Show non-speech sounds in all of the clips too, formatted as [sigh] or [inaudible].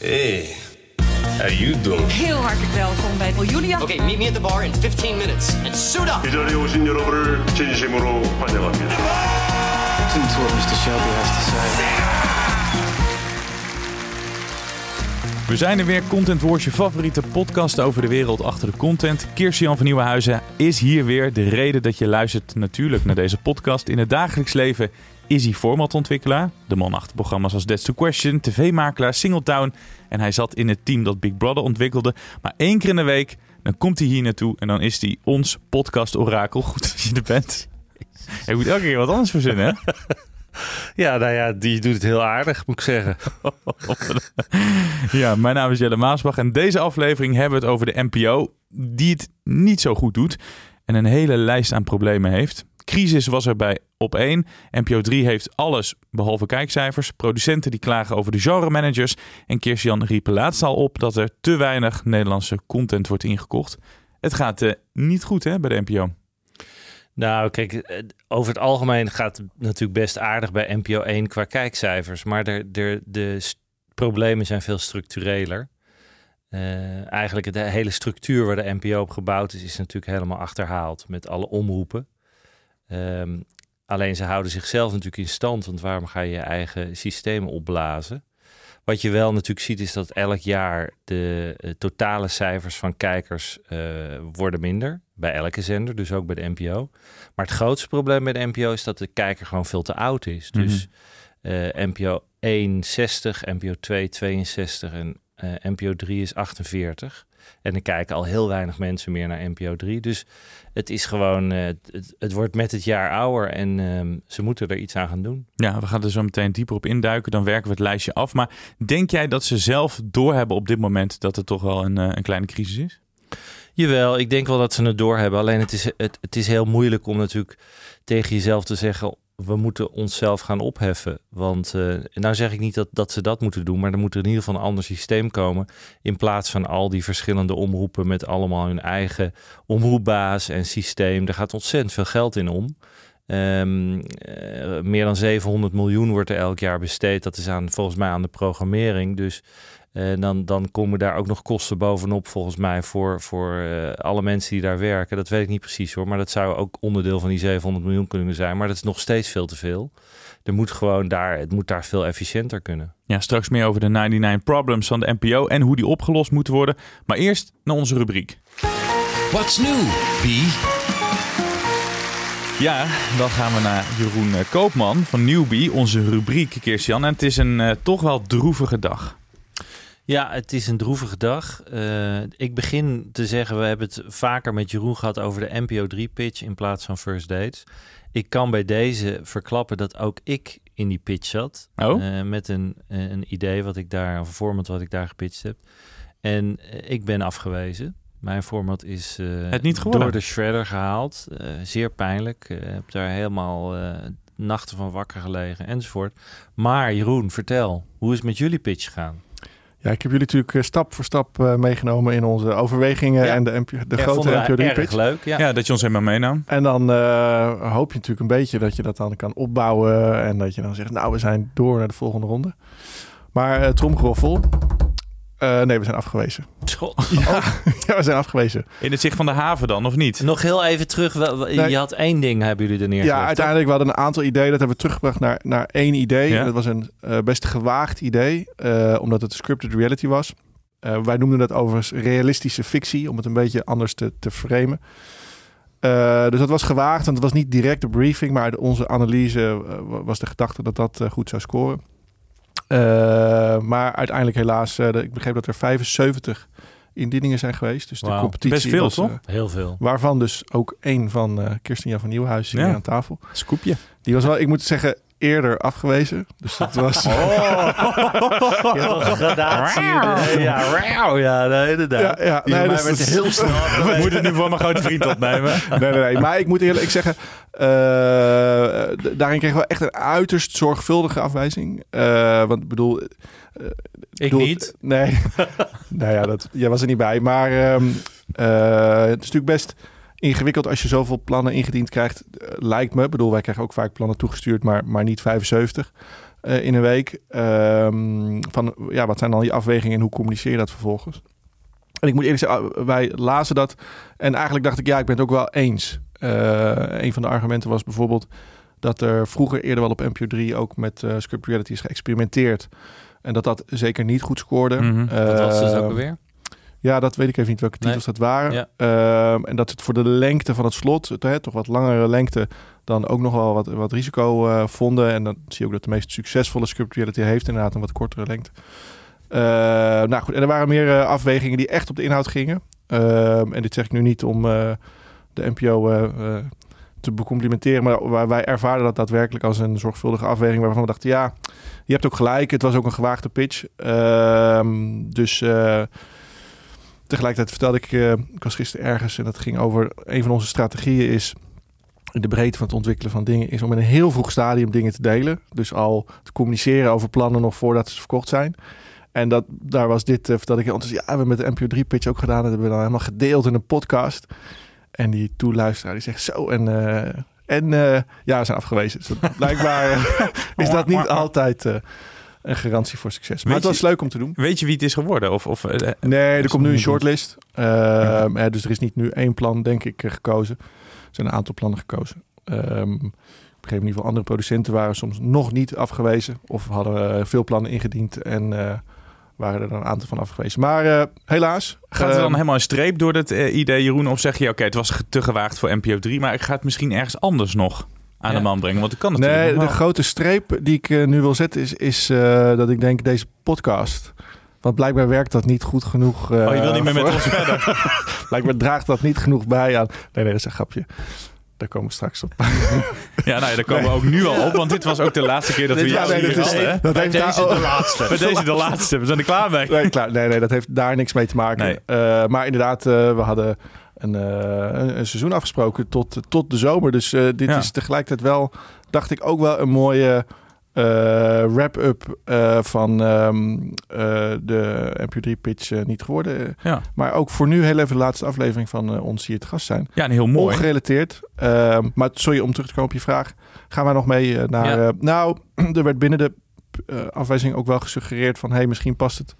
Hey, how you doing? Heel hartelijk welkom bij Julia. Okay, meet me at the bar in 15 minutes and suit up. 이 자리에 오신 여러분을 진심으로 환영합니다. Listen to what Mr. Shelby has to say. We zijn er weer, Content Wars, je favoriete podcast over de wereld achter de content. Kirsten van Nieuwenhuizen is hier weer. De reden dat je luistert natuurlijk naar deze podcast. In het dagelijks leven is hij formatontwikkelaar. De man achter programma's als That's the Question, tv-makelaar, Singletown. En hij zat in het team dat Big Brother ontwikkelde. Maar één keer in de week, dan komt hij hier naartoe en dan is hij ons podcast-orakel. Goed dat je er bent. Je moet elke keer wat anders verzinnen, hè? [laughs] Ja, nou ja, die doet het heel aardig, moet ik zeggen. [laughs] Ja, mijn naam is Jelle Maasbach en deze aflevering hebben we het over de NPO, die het niet zo goed doet en een hele lijst aan problemen heeft. Crisis was er bij op 1. NPO 3 heeft alles behalve kijkcijfers. Producenten die klagen over de genremanagers. En Kirstian riep laatst al op dat er te weinig Nederlandse content wordt ingekocht. Het gaat eh, niet goed hè, bij de NPO. Nou, kijk, eh, over het algemeen gaat het natuurlijk best aardig bij NPO 1 qua kijkcijfers. Maar de, de, de problemen zijn veel structureler. Eh, eigenlijk de hele structuur waar de NPO op gebouwd is, is natuurlijk helemaal achterhaald met alle omroepen. Ehm, alleen ze houden zichzelf natuurlijk in stand, want waarom ga je je eigen systemen opblazen? Wat je wel natuurlijk ziet is dat elk jaar de eh, totale cijfers van kijkers eh, worden minder. Bij elke zender, dus ook bij de NPO. Maar het grootste probleem bij de NPO is dat de kijker gewoon veel te oud is. Dus eh, NPO 1 60, NPO 2 62 en eh, NPO 3 is 48. En er kijken al heel weinig mensen meer naar NPO 3. Dus het is gewoon, eh, het, het wordt met het jaar ouder en ehm, ze moeten er iets aan gaan doen. Ja, we gaan er zo meteen dieper op induiken. Dan werken we het lijstje af. Maar denk jij dat ze zelf doorhebben op dit moment dat het toch wel een, eh, een kleine crisis is? Jawel, ik denk wel dat ze het doorhebben. Alleen het is, het, het is heel moeilijk om natuurlijk tegen jezelf te zeggen... we moeten onszelf gaan opheffen. Want eh, nou zeg ik niet dat, dat ze dat moeten doen... maar er moet er in ieder geval een ander systeem komen... in plaats van al die verschillende omroepen... met allemaal hun eigen omroepbaas en systeem. Daar gaat ontzettend veel geld in om. Ehm, eh, meer dan 700 miljoen wordt er elk jaar besteed. Dat is aan, volgens mij aan de programmering. Dus en dan, dan komen daar ook nog kosten bovenop, volgens mij, voor, voor eh, alle mensen die daar werken. Dat weet ik niet precies hoor, maar dat zou ook onderdeel van die 700 miljoen kunnen zijn. Maar dat is nog steeds veel te veel. Er moet gewoon daar, het moet daar veel efficiënter kunnen. Ja, straks meer over de 99 Problems van de NPO en hoe die opgelost moeten worden. Maar eerst naar onze rubriek. What's new, B? Ja, dan gaan we naar Jeroen eh, Koopman van Newbie, onze rubriek, Kirstian. En het is een eh, toch wel droevige dag. Ja, het is een droevige dag. Eh, ik begin te zeggen, we hebben het vaker met Jeroen gehad over de NPO 3 pitch in plaats van First Dates. Ik kan bij deze verklappen dat ook ik in die pitch zat. Oh? Eh, met een, eh, een idee wat ik daar, een format wat ik daar gepitcht heb. En ik ben afgewezen. Mijn format is Het niet geworden? door de shredder gehaald. Eh, zeer pijnlijk. Ik heb daar helemaal nachten van wakker gelegen enzovoort. Maar Jeroen, vertel, hoe is het met jullie pitch gegaan? Ja, ik heb jullie natuurlijk eh, stap voor stap eh, meegenomen in onze overwegingen Ja. en de, de Ja, grote vonden wij NPO 3 erg pitch. leuk. Ja. Ja, dat je ons helemaal meenam. En dan eh, hoop je natuurlijk een beetje dat je dat dan kan opbouwen en dat je dan zegt, nou, we zijn door naar de volgende ronde. Maar uh, tromgeroffel. Eh, nee, we zijn afgewezen. [laughs] Ja, ja, we zijn afgewezen. In het zicht van de haven dan, of niet? Nog heel even terug. Nee. Je had één ding, hebben jullie er neergelegd. Ja, uiteindelijk we hadden een aantal ideeën. Dat hebben we teruggebracht naar, naar één idee. Ja? Dat was een eh, best gewaagd idee, eh, omdat het scripted reality was. Eh, wij noemden dat overigens realistische fictie, om het een beetje anders te, te framen. Eh, dus dat was gewaagd, want het was niet direct de briefing, maar uit onze analyse was de gedachte dat dat goed zou scoren. Eh, maar uiteindelijk helaas, eh, de- ik begreep dat er 75 indieningen zijn geweest. Dus de competitie Best veel, was, toch? eh, Heel veel. waarvan dus ook één van eh Kirsten Jan van Nieuwhuis hier Ja. aan tafel. Scoopje. Die was wel, ik moet zeggen, eerder afgewezen. Dus dat was... [laughs] Je hebt een gradatie. Ja, rauw. Ja, nee, inderdaad. Ja, ja, nee, dus werd dat is- heel snel [laughs] We moeten nu voor mijn grote vriend opnemen. [laughs] nee, nee, nee. Maar ik moet eerlijk zeggen, eh, daarin kregen we echt een uiterst zorgvuldige afwijzing. Eh, want ik bedoel... Ik bedoel, niet. Nee. nou ja, dat, jij was er niet bij. Maar ehm, eh, het is natuurlijk best ingewikkeld als je zoveel plannen ingediend krijgt. eh, lijkt me. Ik bedoel, wij krijgen ook vaak plannen toegestuurd, maar, maar niet 75 eh, in een week. Ehm, van, ja, wat zijn dan je afwegingen en hoe communiceer je dat vervolgens? En ik moet eerlijk zeggen, ah, wij lazen dat. En eigenlijk dacht ik, ja, ik ben het ook wel eens. Eh, een van de argumenten was bijvoorbeeld dat er vroeger eerder wel op NPO 3 ook met eh script reality is geëxperimenteerd. En dat dat zeker niet goed scoorde. Mhm. Dat was dus Eh, ook alweer. Ja, dat weet ik even niet welke Nee. titels dat waren. Ja. Ehm, en dat het voor de lengte van het slot, het, toch wat langere lengte, dan ook nog wel wat, wat risico eh, vonden. En dan zie je ook dat de meest succesvolle script reality heeft inderdaad een wat kortere lengte. Eh, nou goed, en er waren meer eh, afwegingen die echt op de inhoud gingen. Ehm, en dit zeg ik nu niet om eh, de NPO te becomplimenteren, maar waar wij ervaren dat daadwerkelijk als een zorgvuldige afweging waarvan we dachten, ja, je hebt ook gelijk, het was ook een gewaagde pitch. Ehm, dus tegelijkertijd vertelde ik, eh, ik was gisteren ergens en dat ging over een van onze strategieën is de breedte van het ontwikkelen van dingen is om in een heel vroeg stadium dingen te delen. Dus al te communiceren over plannen nog voordat ze verkocht zijn. En dat, daar was dit, uh, vertelde ik heel enthousiast. Ja, we hebben met de NPO 3 pitch ook gedaan. Dat hebben we dan helemaal gedeeld in een podcast. En die toeluisteraar die zegt zo en... eh, en eh, ja, we zijn afgewezen. Dus dat- blijkbaar eh, [laughs] is dat niet altijd eh, een garantie voor succes. Maar Weet het was je- leuk om te doen. Weet je wie het is geworden? Of, of, eh, Nee, er komt nu een shortlist. Ehm, hè, dus er is niet nu één plan, denk ik, eh, gekozen. Er zijn een aantal plannen gekozen. Ik begreep in ieder geval andere producenten waren soms nog niet afgewezen. Of hadden eh, veel plannen ingediend en eh, waren er dan een aantal van afgewezen. Maar eh, helaas. Gaat er dan ehm, helemaal een streep door dat eh, idee, Jeroen? Of zeg je, oké, het was te gewaagd voor NPO 3, maar ik ga het misschien ergens anders nog aan Ja. de man brengen? Want ik kan natuurlijk Nee, de grote streep die ik eh, nu wil zetten is, is eh, dat ik denk deze podcast. Want blijkbaar werkt dat niet goed genoeg. eh, Oh, je wil niet meer met ons verder? [laughs] Blijkbaar draagt dat niet genoeg bij aan. Nee, nee, dat is een grapje. Daar komen we straks op. [laughs] Ja, nou ja, daar komen we ook nu al op, want dit was ook de laatste keer dat we jou hier dat is- hadden, dat Bij heeft deze daar- de laatste. Bij deze de laatste, we zijn er klaar mee. Nee, klaar. Nee, nee, dat heeft daar niks mee te maken. Nee. Eh, maar inderdaad, eh, we hadden een, eh, een, een seizoen afgesproken tot, tot de zomer. Dus eh, dit Ja. is tegelijkertijd wel, dacht ik, ook wel een mooie eh, wrap-up van ehm, eh, de MP3-pitch eh, niet geworden. Ja. Maar ook voor nu heel even de laatste aflevering van ons hier te gast zijn. Ja, en heel mooi. Ongerelateerd. Ehm, maar sorry om terug te komen op je vraag. Gaan wij nog mee naar... Ja. nou, [clears throat] er werd binnen de afwijzing ook wel gesuggereerd van... hey, misschien past het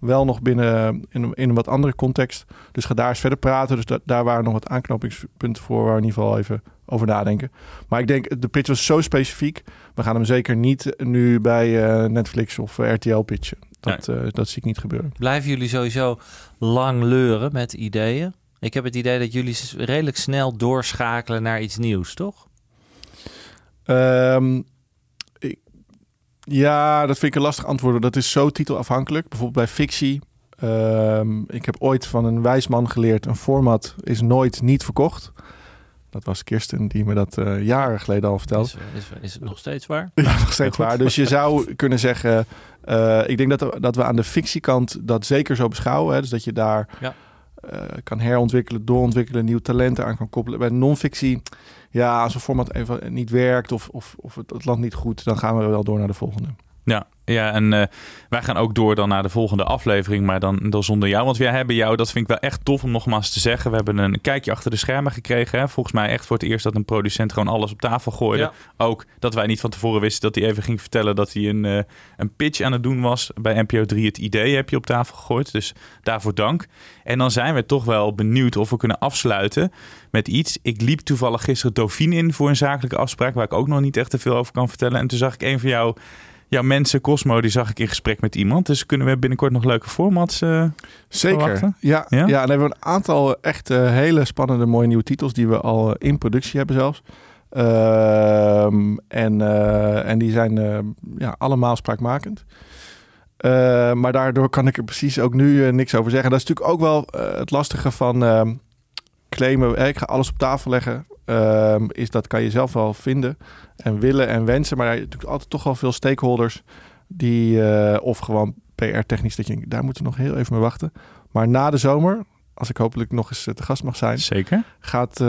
wel nog binnen in, een- in een wat andere context. Dus ga daar eens verder praten. Dus da- daar waren nog wat aanknopingspunten voor... waar we in ieder geval even over nadenken. Maar ik denk, de pitch was zo specifiek. We gaan hem zeker niet nu bij eh, Netflix of RTL pitchen. Dat, eh, dat zie ik niet gebeuren. Blijven jullie sowieso lang leuren met ideeën? Ik heb het idee dat jullie redelijk snel doorschakelen naar iets nieuws, toch? Ehm, ja, dat vind ik een lastig antwoord. Dat is zo titelafhankelijk. Bijvoorbeeld bij fictie. Ehm, ik heb ooit van een wijsman geleerd: een format is nooit niet verkocht. Dat was Kirsten die me dat eh, jaren geleden al vertelde. Is, is, is het nog steeds waar? [laughs] Ja, nog steeds waar. Dus je zou kunnen zeggen... eh, ik denk dat, dat we aan de fictiekant dat zeker zo beschouwen. Hè? Dus dat je daar Ja. Eh, kan herontwikkelen, doorontwikkelen... nieuw talenten aan kan koppelen. Bij non-fictie, ja, als een format even niet werkt... of, of, of het, het landt niet goed... dan gaan we wel door naar de volgende. Ja, ja en eh, wij gaan ook door dan naar de volgende aflevering, maar dan, dan zonder jou. Want wij hebben jou, dat vind ik wel echt tof om nogmaals te zeggen. We hebben een kijkje achter de schermen gekregen. Hè? Volgens mij echt voor het eerst dat een producent gewoon alles op tafel gooide. Ja. Ook dat wij niet van tevoren wisten dat hij even ging vertellen dat hij een, eh, een pitch aan het doen was. Bij NPO 3 het idee heb je op tafel gegooid. Dus daarvoor dank. En dan zijn we toch wel benieuwd of we kunnen afsluiten met iets. Ik liep toevallig gisteren Dauphine in voor een zakelijke afspraak waar ik ook nog niet echt te veel over kan vertellen. En toen zag ik een van jou jouw mensen, Cosmo, die zag ik in gesprek met iemand. Dus kunnen we binnenkort nog leuke formats eh, Zeker. verwachten? Ja, Ja? ja? en dan hebben we een aantal echt eh, hele spannende mooie nieuwe titels... die we al eh, in productie hebben zelfs. Ehm, en, eh, en die zijn eh, ja, allemaal spraakmakend. Eh, maar daardoor kan ik er precies ook nu eh, niks over zeggen. Dat is natuurlijk ook wel eh, het lastige van ehm, claimen. ik ga alles op tafel leggen. Ehm, is dat kan je zelf wel vinden en willen en wensen. Maar er zijn natuurlijk altijd toch wel veel stakeholders die, eh, of gewoon PR-technisch, dat je daar moeten we nog heel even mee wachten. Maar na de zomer, als ik hopelijk nog eens eh, te gast mag zijn, Zeker. gaat, eh,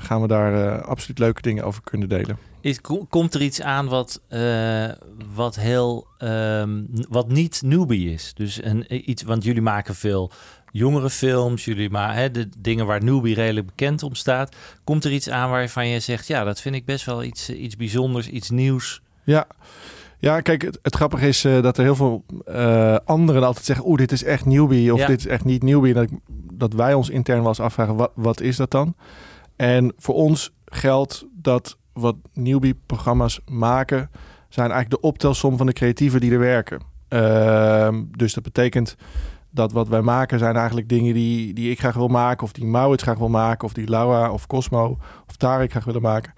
gaan we daar eh, absoluut leuke dingen over kunnen delen. Is, ko- komt er iets aan wat, eh, wat heel ehm, wat niet newbie is? Dus een, iets, want jullie maken veel jongere films, jullie maar hè, de dingen waar newbie redelijk bekend om staat. Komt er iets aan waarvan je zegt, ja, dat vind ik best wel iets, eh, iets bijzonders, iets nieuws. Ja. Ja, kijk, het, het grappige is eh, dat er heel veel eh, anderen altijd zeggen... oeh, dit is echt newbie of Ja. dit is echt niet newbie. Dat, ik- dat wij ons intern wel eens afvragen, wat, wat is dat dan? En voor ons geldt dat wat newbie-programma's maken... zijn eigenlijk de optelsom van de creatieven die er werken. Ehm, dus dat betekent dat wat wij maken zijn eigenlijk dingen die, die ik graag wil maken... of die Maurits graag wil maken, of die Laura of Cosmo of Tarek graag willen maken...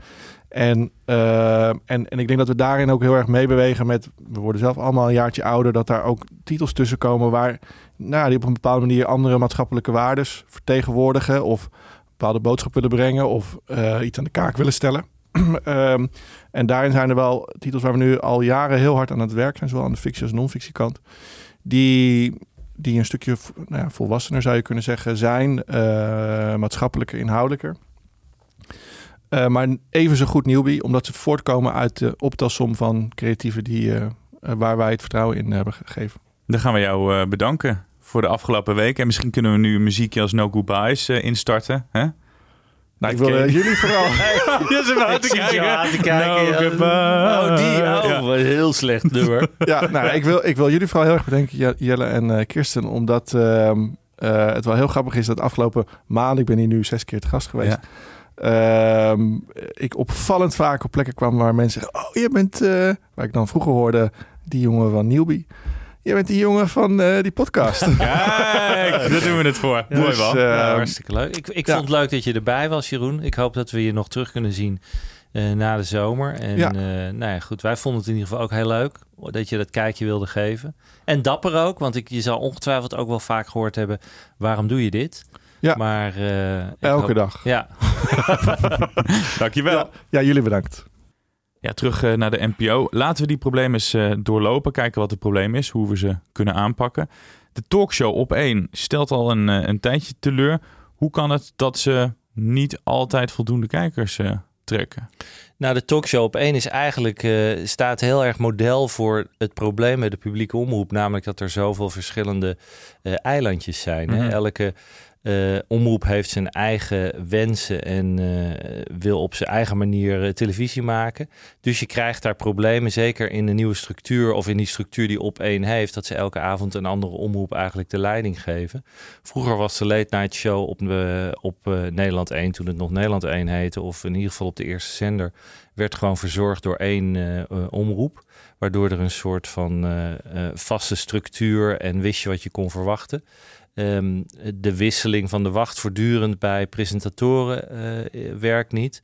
En, eh, en, en ik denk dat we daarin ook heel erg meebewegen met... We worden zelf allemaal een jaartje ouder. Dat daar ook titels tussen komen waar... Nou, die op een bepaalde manier andere maatschappelijke waardes vertegenwoordigen. Of bepaalde boodschap willen brengen. Of eh, iets aan de kaak willen stellen. [clears throat] Ehm, en daarin zijn er wel titels waar we nu al jaren heel hard aan het werk zijn. Zowel aan de fictie als non-fictie kant. Die, die een stukje nou ja, volwassener zou je kunnen zeggen zijn. eh maatschappelijker, inhoudelijker. Eh, maar even zo goed newbie, omdat ze voortkomen uit de optelsom van creatieven die, eh, waar wij het vertrouwen in hebben gegeven. Dan gaan we jou bedanken voor de afgelopen week. En misschien kunnen we nu muziekje als No Goodbyes instarten. Hè? Nou, ik wil eh, jullie vooral. [laughs] ja, ze te kijken. aan te kijken. No Ja, goodbye. Oh, die. Oh, Ja. wat een heel slecht nummer. [laughs] ja, nou, ik wil, ik wil jullie vooral heel erg bedanken, Je- Jelle en eh, Kirsten, omdat ehm, eh, het wel heel grappig is dat afgelopen maand, ik ben hier nu zes keer te gast geweest, ehm, ik opvallend vaak op plekken kwam waar mensen zeggen, oh, je bent, eh, waar ik dan vroeger hoorde, die jongen van Newbie. Je bent die jongen van eh, die podcast. [laughs] Kijk, daar doen we het voor. Mooi Dus, man. eh, Ja, hartstikke leuk. Ik, ik ja. vond het leuk dat je erbij was, Jeroen. Ik hoop dat we je nog terug kunnen zien eh, na de zomer. En Ja. ja. nou ja, goed, wij vonden het in ieder geval ook heel leuk dat je dat kijkje wilde geven. En dapper ook, want ik, je zal ongetwijfeld ook wel vaak gehoord hebben, waarom doe je dit? Ja. Maar eh, Elke hoop- dag. Ja, [laughs] [laughs] Dankjewel. Ja, ja, jullie bedankt. Ja, terug eh, naar de NPO. Laten we die problemen eens eh, doorlopen. Kijken wat het probleem is. Hoe we ze kunnen aanpakken. De talkshow op één stelt al een, eh, een tijdje teleur. Hoe kan het dat ze niet altijd voldoende kijkers trekken? Nou, de talkshow op één is eigenlijk staat heel erg model voor het probleem met de publieke omroep. Namelijk dat er zoveel verschillende eilandjes zijn. Mhm. hè. Elke eh, omroep heeft zijn eigen wensen en eh, wil op zijn eigen manier eh, televisie maken. Dus je krijgt daar problemen, zeker in de nieuwe structuur of in die structuur die op één heeft, dat ze elke avond een andere omroep eigenlijk de leiding geven. Vroeger was de late night show op, op Nederland 1, toen het nog Nederland 1 heette, of in ieder geval op de eerste zender, werd gewoon verzorgd door één omroep. Waardoor er een soort van vaste structuur en wist je wat je kon verwachten. Ehm, de wisseling van de wacht voortdurend bij presentatoren eh, werkt niet.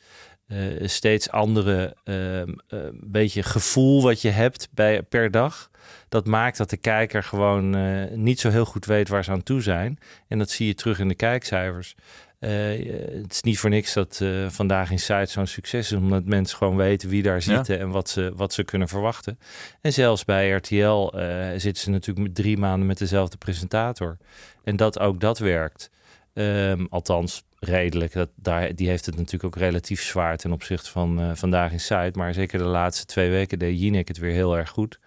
Eh, steeds andere ehm, eh, beetje gevoel wat je hebt bij, per dag. Dat maakt dat de kijker gewoon eh, niet zo heel goed weet waar ze aan toe zijn. En dat zie je terug in de kijkcijfers. Eh, het is niet voor niks dat eh, vandaag in site zo'n succes is, omdat mensen gewoon weten wie daar zitten en wat ze, wat ze kunnen verwachten. En zelfs bij RTL eh, zitten ze natuurlijk met drie maanden met dezelfde presentator. En dat ook dat werkt. Ehm, althans, redelijk. Dat, daar, die heeft het natuurlijk ook relatief zwaar ten opzichte van vandaag in site. Maar zeker de laatste twee weken deed Jinek het weer heel erg goed.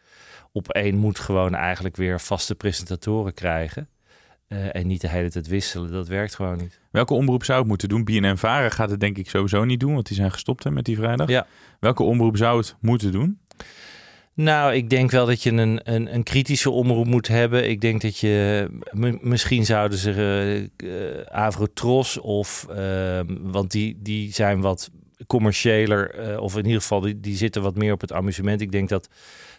Op één moet gewoon eigenlijk weer vaste presentatoren krijgen. Eh, en niet de hele tijd wisselen. Dat werkt gewoon niet. Welke omroep zou het moeten doen? BNN Varen gaat het denk ik sowieso niet doen, want die zijn gestopt hè, met die vrijdag. Ja. Welke omroep zou het moeten doen? Nou, ik denk wel dat je een, een, een kritische omroep moet hebben. Ik denk dat je... misschien zouden ze eh eh, Avrotros of... ehm, want die, die zijn wat commerciëler. of in ieder geval, die, die zitten wat meer op het amusement. Ik denk dat,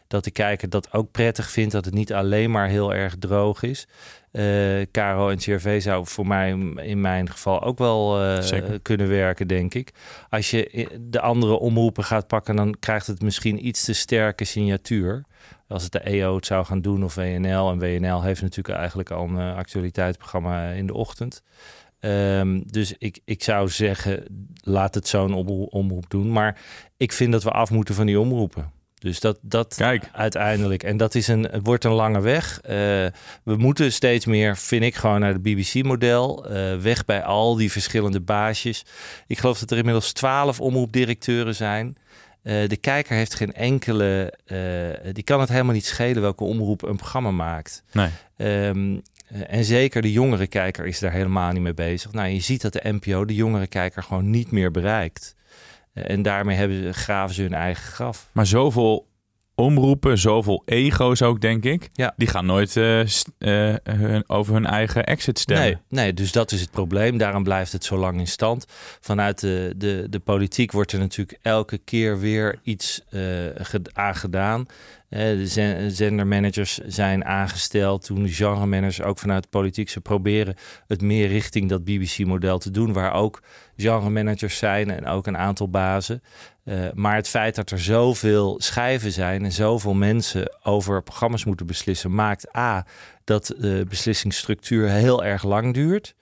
dat de kijker dat ook prettig vindt. Dat het niet alleen maar heel erg droog is. Eh Caro en CRV zou voor mij in mijn geval ook wel eh, kunnen werken, denk ik. Als je de andere omroepen gaat pakken, dan krijgt het misschien iets te sterke signatuur. Als het de EO het zou gaan doen of WNL. En WNL heeft natuurlijk eigenlijk al een eh, actualiteitsprogramma in de ochtend. Ehm, dus ik, ik zou zeggen, laat het zo'n omroep doen. Maar ik vind dat we af moeten van die omroepen. Dus dat, dat Kijk. uiteindelijk. En dat is een, het wordt een lange weg. Eh, we moeten steeds meer, vind ik, gewoon naar het BBC-model. Eh, weg bij al die verschillende baasjes. Ik geloof dat er inmiddels twaalf omroepdirecteuren zijn. Eh, de kijker heeft geen enkele. die kan het helemaal niet schelen welke omroep een programma maakt. Nee. Ehm, eh, en zeker de jongere kijker is daar helemaal niet mee bezig. Nou, je ziet dat de NPO de jongere kijker gewoon niet meer bereikt. En daarmee hebben ze, graven ze hun eigen graf. Maar zoveel omroepen, zoveel ego's ook, denk ik. Ja. Die gaan nooit eh, eh, hun, over hun eigen exit stemmen. Nee, nee, dus dat is het probleem. Daarom blijft het zo lang in stand. Vanuit de, de, de politiek wordt er natuurlijk elke keer weer iets eh ge- aan gedaan. Eh, de zen- zendermanagers zijn aangesteld. Toen de genremanagers ook vanuit de politiek ze proberen het meer richting dat BBC-model te doen. Waar ook genremanagers zijn en ook een aantal bazen. Eh, maar het feit dat er zoveel schijven zijn en zoveel mensen over programma's moeten beslissen, maakt A dat de beslissingsstructuur heel erg lang duurt.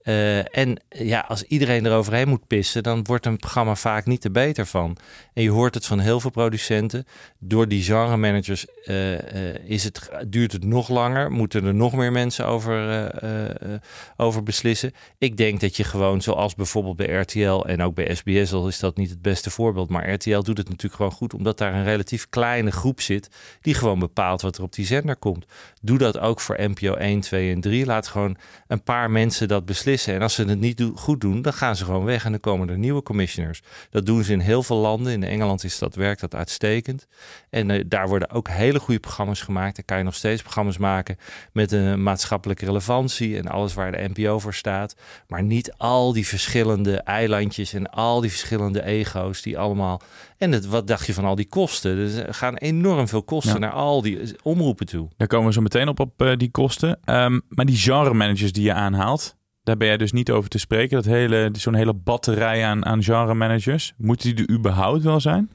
Eh, en ja, als iedereen eroverheen moet pissen, dan wordt een programma vaak niet er beter van. En je hoort het van heel veel producenten. Door die genre-managers eh, eh, is het, duurt het nog langer. Moeten er nog meer mensen over, eh, eh, eh, over beslissen. Ik denk dat je gewoon, zoals bijvoorbeeld bij RTL en ook bij SBS, al is dat niet het beste voorbeeld. Maar RTL doet het natuurlijk gewoon goed, omdat daar een relatief kleine groep zit. die gewoon bepaalt wat er op die zender komt. Doe dat ook voor NPO 1, 2 en 3. Laat gewoon een paar mensen dat beslissen. En als ze het niet goed doen, dan gaan ze gewoon weg en dan komen er nieuwe commissioners. Dat doen ze in heel veel landen. In Engeland is dat, werkt dat uitstekend. En eh, daar worden ook hele goede programma's gemaakt. Daar kan je nog steeds programma's maken met een maatschappelijke relevantie en alles waar de NPO voor staat. Maar niet al die verschillende eilandjes en al die verschillende ego's die allemaal. En het, wat dacht je van al die kosten? Dus er gaan enorm veel kosten Ja. naar al die omroepen toe. Daar komen we zo meteen op, op eh, die kosten. Ehm, maar die genre managers die je aanhaalt, daar ben jij dus niet over te spreken. Dat hele, zo'n hele batterij aan, aan genre managers. Moeten die er überhaupt wel zijn?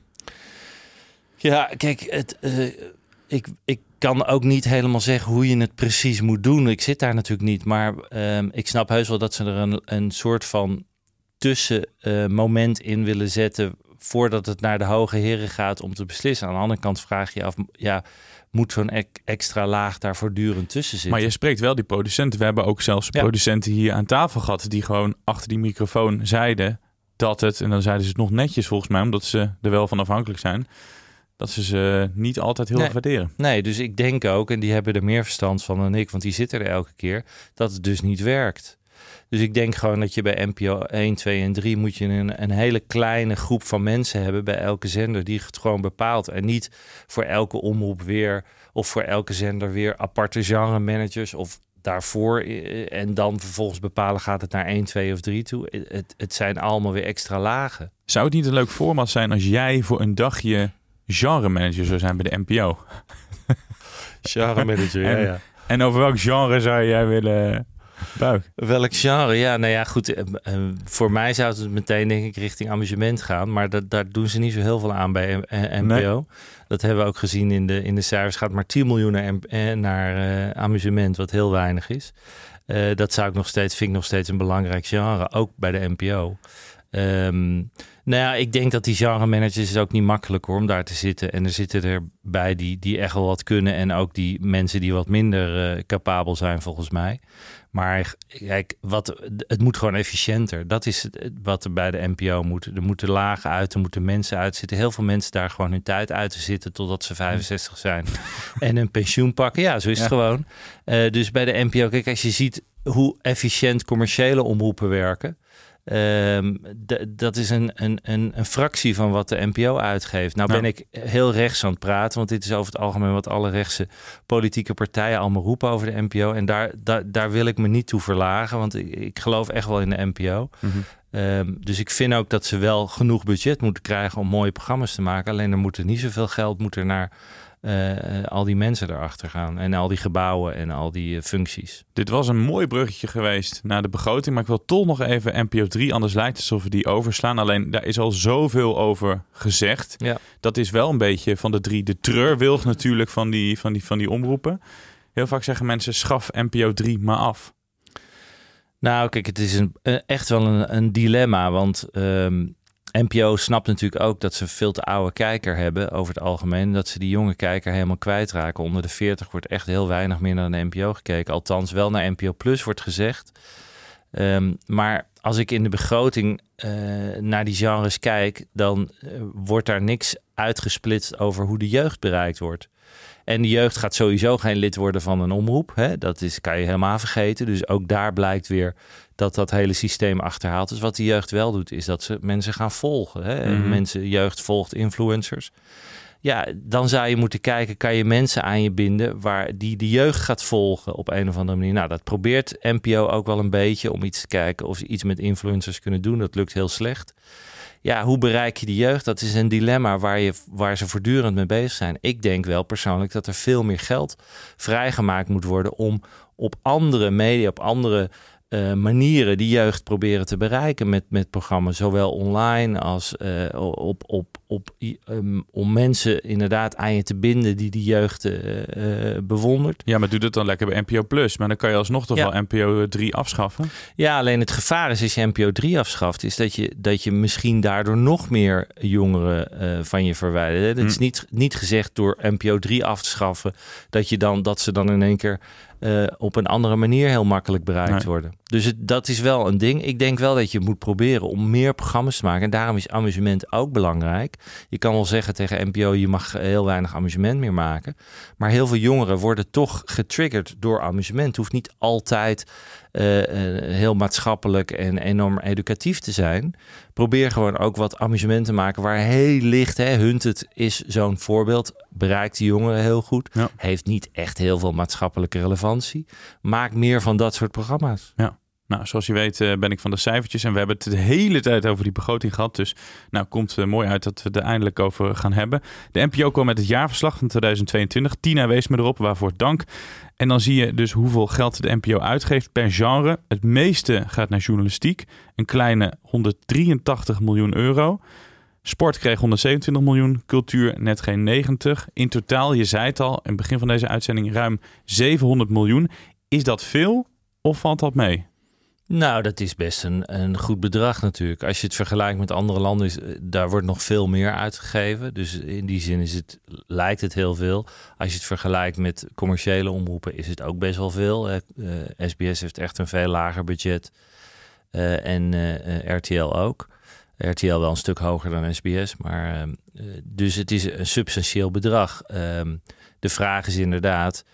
Ja, kijk, het, eh, ik, ik kan ook niet helemaal zeggen hoe je het precies moet doen. Ik zit daar natuurlijk niet. Maar ehm, ik snap heus wel dat ze er een, een soort van tussenmoment in willen zetten. voordat het naar de hoge heren gaat om te beslissen. Aan de andere kant vraag je af, ja, moet zo'n ek- extra laag daar voortdurend tussen zitten? Maar je spreekt wel die producenten. We hebben ook zelfs Ja. producenten hier aan tafel gehad die gewoon achter die microfoon zeiden dat het, en dan zeiden ze het nog netjes volgens mij, omdat ze er wel van afhankelijk zijn, dat ze ze niet altijd heel Nee. erg waarderen. Nee, dus ik denk ook, en die hebben er meer verstand van dan ik, want die zitten er elke keer, dat het dus niet werkt. Dus ik denk gewoon dat je bij NPO 1, 2 en 3 moet je een, een hele kleine groep van mensen hebben bij elke zender die het gewoon bepaalt. En niet voor elke omroep weer of voor elke zender weer aparte genre managers of daarvoor eh, en dan vervolgens bepalen gaat het naar 1, 2 of 3 toe. Het, het zijn allemaal weer extra lagen. Zou het niet een leuk format zijn als jij voor een dagje genre manager zou zijn bij de NPO? [laughs] Genre manager, [laughs] ja, ja. En over welk genre zou jij willen Welk genre? Ja, nou ja, goed. eh, eh, voor mij zou het meteen denk ik richting amusement gaan. Maar dat, daar doen ze niet zo heel veel aan bij eh, NPO. Dat hebben we ook gezien in de, in de cijfers. Gaat maar 10 miljoen naar, eh, naar eh, amusement, wat heel weinig is. Eh, dat zou ik nog steeds, vind ik nog steeds een belangrijk genre, ook bij de NPO. Ehm, nou ja, ik denk dat die genre managers is ook niet makkelijk hoor, om daar te zitten. En er zitten erbij die, die echt wel wat kunnen. En ook die mensen die wat minder eh, capabel zijn volgens mij. Maar kijk, wat, het moet gewoon efficiënter. Dat is het, wat er bij de NPO moet. Er moeten lagen uit, er moeten mensen uitzitten. Heel veel mensen daar gewoon hun tijd uit te zitten totdat ze 65 zijn. [laughs] en een pensioen pakken. Ja, zo is het gewoon. Eh, dus bij de NPO, kijk, als je ziet hoe efficiënt commerciële omroepen werken. Ehm, dat is een, een, een, een fractie van wat de NPO uitgeeft. Nou ben ik heel rechts aan het praten, want dit is over het algemeen wat alle rechtse politieke partijen allemaal roepen over de NPO. En daar, daar, daar wil ik me niet toe verlagen, want ik, ik geloof echt wel in de NPO. Mhm. Ehm, dus ik vind ook dat ze wel genoeg budget moeten krijgen om mooie programma's te maken. Alleen er moet er niet zoveel geld moet er naar al die mensen erachter gaan. En al die gebouwen en al die eh, functies. Dit was een mooi bruggetje geweest naar de begroting. Maar ik wil toch nog even NPO 3. Anders lijkt het alsof we die overslaan. Alleen daar is al zoveel over gezegd. Ja. Dat is wel een beetje van de drie de treurwilg natuurlijk van die, van die, van die omroepen. Heel vaak zeggen mensen schaf NPO 3 maar af. Nou, kijk, het is een, eh, echt wel een, een dilemma. Want ehm, NPO snapt natuurlijk ook dat ze veel te oude kijker hebben over het algemeen. Dat ze die jonge kijker helemaal kwijtraken. Onder de 40 wordt echt heel weinig meer naar de NPO gekeken. Althans, wel naar NPO Plus wordt gezegd. Ehm, maar als ik in de begroting eh, naar die genres kijk, dan eh, wordt daar niks uitgesplitst over hoe de jeugd bereikt wordt. En de jeugd gaat sowieso geen lid worden van een omroep. Hè? Dat is, kan je helemaal vergeten. Dus ook daar blijkt weer dat dat hele systeem achterhaalt. Dus wat de jeugd wel doet, is dat ze mensen gaan volgen. Hè? Mhm. Mensen, jeugd volgt influencers. Ja, dan zou je moeten kijken, kan je mensen aan je binden waar die de jeugd gaat volgen op een of andere manier. Nou, dat probeert NPO ook wel een beetje om iets te kijken of ze iets met influencers kunnen doen. Dat lukt heel slecht. Ja, hoe bereik je die jeugd? Dat is een dilemma waar, je, waar ze voortdurend mee bezig zijn. Ik denk wel persoonlijk dat er veel meer geld vrijgemaakt moet worden om op andere media, op andere eh, manieren die jeugd proberen te bereiken met, met programma's, zowel online als eh, op, op, op, um, om mensen inderdaad aan je te binden die die jeugd eh, bewondert. Ja, maar doe dat dan lekker bij NPO Plus. Maar dan kan je alsnog toch Ja. wel NPO 3 afschaffen. Ja, alleen het gevaar is als je NPO 3 afschaft, is dat je, dat je misschien daardoor nog meer jongeren van je verwijdert. Het is Hm. niet, niet gezegd door NPO 3 af te schaffen dat, je dan, dat ze dan in één keer eh, op een andere manier heel makkelijk bereikt Nee. worden. Dus het, dat is wel een ding. Ik denk wel dat je moet proberen om meer programma's te maken. En daarom is amusement ook belangrijk. Je kan wel zeggen tegen NPO, je mag heel weinig amusement meer maken. Maar heel veel jongeren worden toch getriggerd door amusement. Het hoeft niet altijd eh, eh, heel maatschappelijk en enorm educatief te zijn. Probeer gewoon ook wat amusement te maken waar heel licht, hè, Hunted is zo'n voorbeeld, bereikt de jongeren heel goed. Ja. Heeft niet echt heel veel maatschappelijke relevantie. Maak meer van dat soort programma's. Nou, zoals je weet eh, ben ik van de cijfertjes en we hebben het de hele tijd over die begroting gehad. Dus nou komt eh, mooi uit dat we het er eindelijk over gaan hebben. De NPO kwam met het jaarverslag van 2022. Tina wees me erop, waarvoor dank. En dan zie je dus hoeveel geld de NPO uitgeeft per genre. Het meeste gaat naar journalistiek, een kleine 183 miljoen euro. Sport kreeg 127 miljoen, cultuur net geen 90. In totaal, je zei het al, in het begin van deze uitzending, ruim 700 miljoen. Is dat veel of valt dat mee? Nou, dat is best een, een goed bedrag natuurlijk. Als je het vergelijkt met andere landen, is, eh, daar wordt nog veel meer uitgegeven. Dus in die zin is het, lijkt het heel veel. Als je het vergelijkt met commerciële omroepen, is het ook best wel veel. Eh, eh, SBS heeft echt een veel lager budget. Eh, en RTL ook. RTL wel een stuk hoger dan SBS. Maar, dus het is een substantieel bedrag. Ehm, de vraag is inderdaad.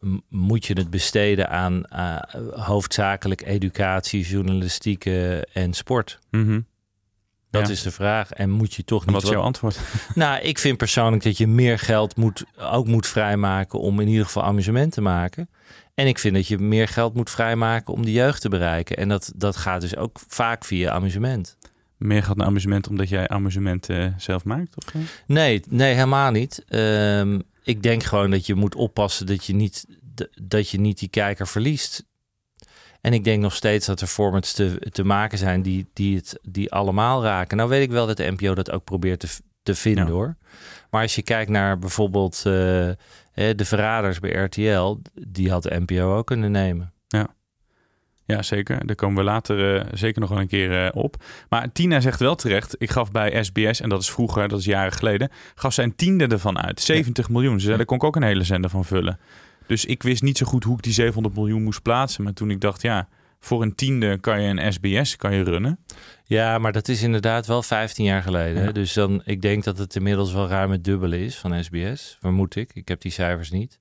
M- moet je het besteden aan eh, hoofdzakelijk educatie, journalistieke en sport? Mhm. Dat Ja. is de vraag. En moet je toch En niet. wat is jouw antwoord? [laughs] Nou, ik vind persoonlijk dat je meer geld moet, ook moet vrijmaken om in ieder geval amusement te maken. En ik vind dat je meer geld moet vrijmaken om de jeugd te bereiken. En dat, dat gaat dus ook vaak via amusement. Meer gaat naar amusement omdat jij amusement eh, zelf maakt? Of? Nee, nee, helemaal niet. Ehm, ik denk gewoon dat je moet oppassen dat je niet, dat je niet die kijker verliest. En ik denk nog steeds dat er formats te, te maken zijn die, die het die allemaal raken. Nou weet ik wel dat de NPO dat ook probeert te, te vinden Ja. hoor. Maar als je kijkt naar bijvoorbeeld eh, de verraders bij RTL, die had de NPO ook kunnen nemen. Ja, zeker. Daar komen we later eh, zeker nog wel een keer eh, op. Maar Tina zegt wel terecht. Ik gaf bij SBS, en dat is vroeger, dat is jaren geleden, gaf zij een tiende ervan uit. 70 miljoen. Ze zei, daar kon ik ook een hele zender van vullen. Dus ik wist niet zo goed hoe ik die 700 miljoen moest plaatsen. Maar toen ik dacht, ja, voor een tiende kan je een SBS kan je runnen. Ja, maar dat is inderdaad wel 15 jaar geleden. Ja. Dus dan, ik denk dat het inmiddels wel ruim het dubbele is van SBS. Vermoed ik. Ik heb die cijfers niet.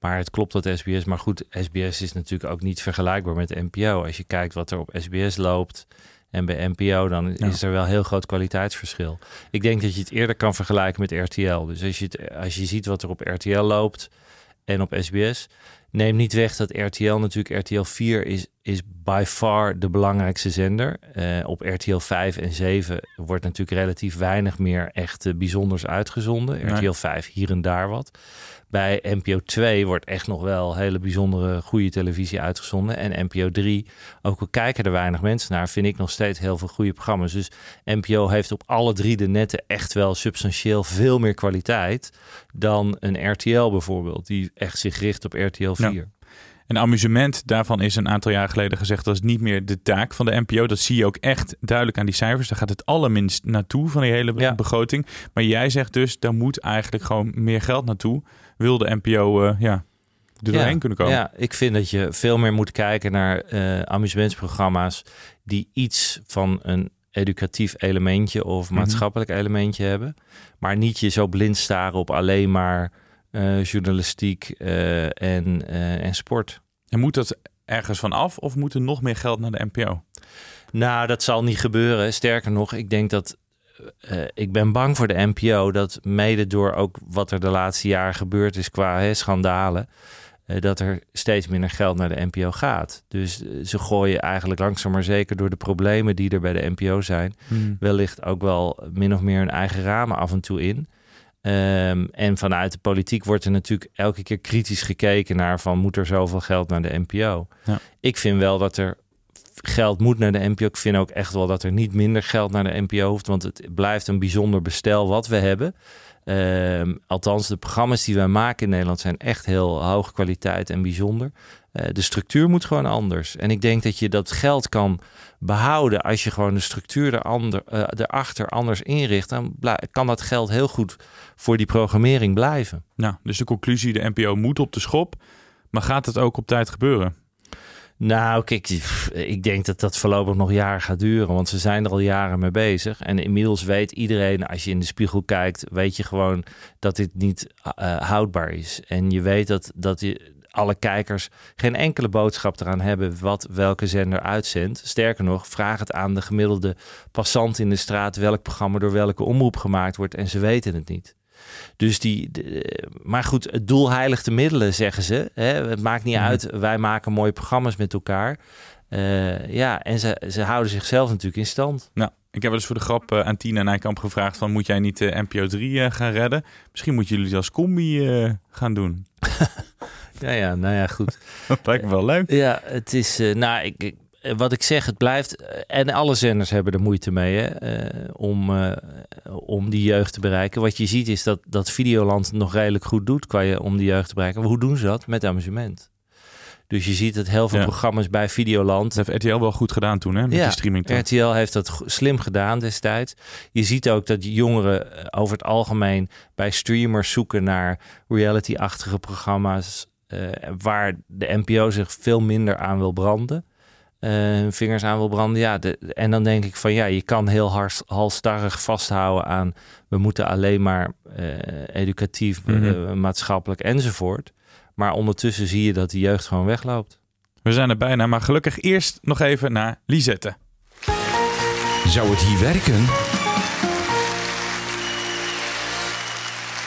Maar het klopt dat SBS. Maar goed, SBS is natuurlijk ook niet vergelijkbaar met NPO. Als je kijkt wat er op SBS loopt en bij NPO, dan Ja. is er wel heel groot kwaliteitsverschil. Ik denk dat je het eerder kan vergelijken met RTL. Dus als je, het, als je ziet wat er op RTL loopt en op SBS, neem niet weg dat RTL natuurlijk, RTL 4 is, is by far de belangrijkste zender. Eh, op RTL 5 en 7 wordt natuurlijk relatief weinig meer echt eh, bijzonders uitgezonden. Nee. RTL 5 hier en daar wat. Bij NPO 2 wordt echt nog wel hele bijzondere goede televisie uitgezonden. En NPO 3, ook al kijken er weinig mensen naar, vind ik nog steeds heel veel goede programma's. Dus NPO heeft op alle drie de netten echt wel substantieel veel meer kwaliteit dan een RTL bijvoorbeeld, die echt zich richt op RTL 4. Ja. En amusement, daarvan is een aantal jaar geleden gezegd dat is niet meer de taak van de NPO. Dat zie je ook echt duidelijk aan die cijfers. Daar gaat het allerminst naartoe van die hele Ja. begroting. Maar jij zegt dus, daar moet eigenlijk gewoon meer geld naartoe. Wil de NPO eh, ja, er doorheen kunnen komen. Ja, ik vind dat je veel meer moet kijken naar eh amusementsprogramma's die iets van een educatief elementje of Mhm. maatschappelijk elementje hebben. Maar niet je zo blind staren op alleen maar journalistiek eh, en, eh, en sport. En moet dat ergens van af of moet er nog meer geld naar de NPO? Nou, dat zal niet gebeuren. Sterker nog, ik denk dat. eh, ik ben bang voor de NPO dat mede door ook wat er de laatste jaren gebeurd is qua hè, schandalen. eh, dat er steeds minder geld naar de NPO gaat. Dus eh, ze gooien eigenlijk langzaam maar zeker door de problemen die er bij de NPO zijn. Hmm. Wellicht ook wel min of meer hun eigen ramen af en toe in. Ehm, en vanuit de politiek wordt er natuurlijk elke keer kritisch gekeken naar van moet er zoveel geld naar de NPO. Ja. Ik vind wel dat er geld moet naar de NPO. Ik vind ook echt wel dat er niet minder geld naar de NPO hoeft, want het blijft een bijzonder bestel wat we hebben. Ehm, althans, de programma's die wij maken in Nederland zijn echt heel hoge kwaliteit en bijzonder. Eh, de structuur moet gewoon anders. En ik denk dat je dat geld kan behouden als je gewoon de structuur erander, eh, erachter anders inricht. Dan kan dat geld heel goed voor die programmering blijven. Nou, dus de conclusie, de NPO moet op de schop. Maar gaat het ook op tijd gebeuren? Nou, kijk, ik denk dat dat voorlopig nog jaren gaat duren, want ze zijn er al jaren mee bezig. En inmiddels weet iedereen, als je in de spiegel kijkt, weet je gewoon dat dit niet eh, houdbaar is. En je weet dat, dat je, alle kijkers geen enkele boodschap eraan hebben wat welke zender uitzendt. Sterker nog, vraag het aan de gemiddelde passant in de straat welk programma door welke omroep gemaakt wordt en ze weten het niet. Dus die, de- maar goed, het doel heiligt de middelen, zeggen ze. Hè? Het maakt niet Mhm. uit, wij maken mooie programma's met elkaar. Eh, ja, en ze, ze houden zichzelf natuurlijk in stand. Nou, ik heb wel eens voor de grap eh, aan Tina Nijkamp gevraagd van... moet jij niet de NPO 3 eh, gaan redden? Misschien moeten jullie het als combi eh, gaan doen. [laughs] Ja, ja, nou ja, goed. [laughs] Dat lijkt me wel leuk. Ja, het is, eh, nou, ik, ik- wat ik zeg, het blijft, eh, en alle zenders hebben er moeite mee, hè, eh, om, om die jeugd te bereiken. Wat je ziet is dat, dat Videoland nog redelijk goed doet qua je, om die jeugd te bereiken. Maar hoe doen ze dat? Met amusement. Dus je ziet dat heel veel Ja. programma's bij Videoland Dat heeft RTL wel goed gedaan toen, hè? Met Ja, die streaming. RTL heeft dat slim gedaan destijds. Je ziet ook dat jongeren over het algemeen bij streamers zoeken naar reality-achtige programma's. Eh, waar de NPO zich veel minder aan wil branden. eh, hun vingers aan wil branden. Ja, de, en dan denk ik van ja, je kan heel hars, halstarrig vasthouden aan we moeten alleen maar eh, educatief, Mhm. maatschappelijk enzovoort. Maar ondertussen zie je dat de jeugd gewoon wegloopt. We zijn er bijna, maar gelukkig eerst nog even naar Lisette. Zou het hier werken?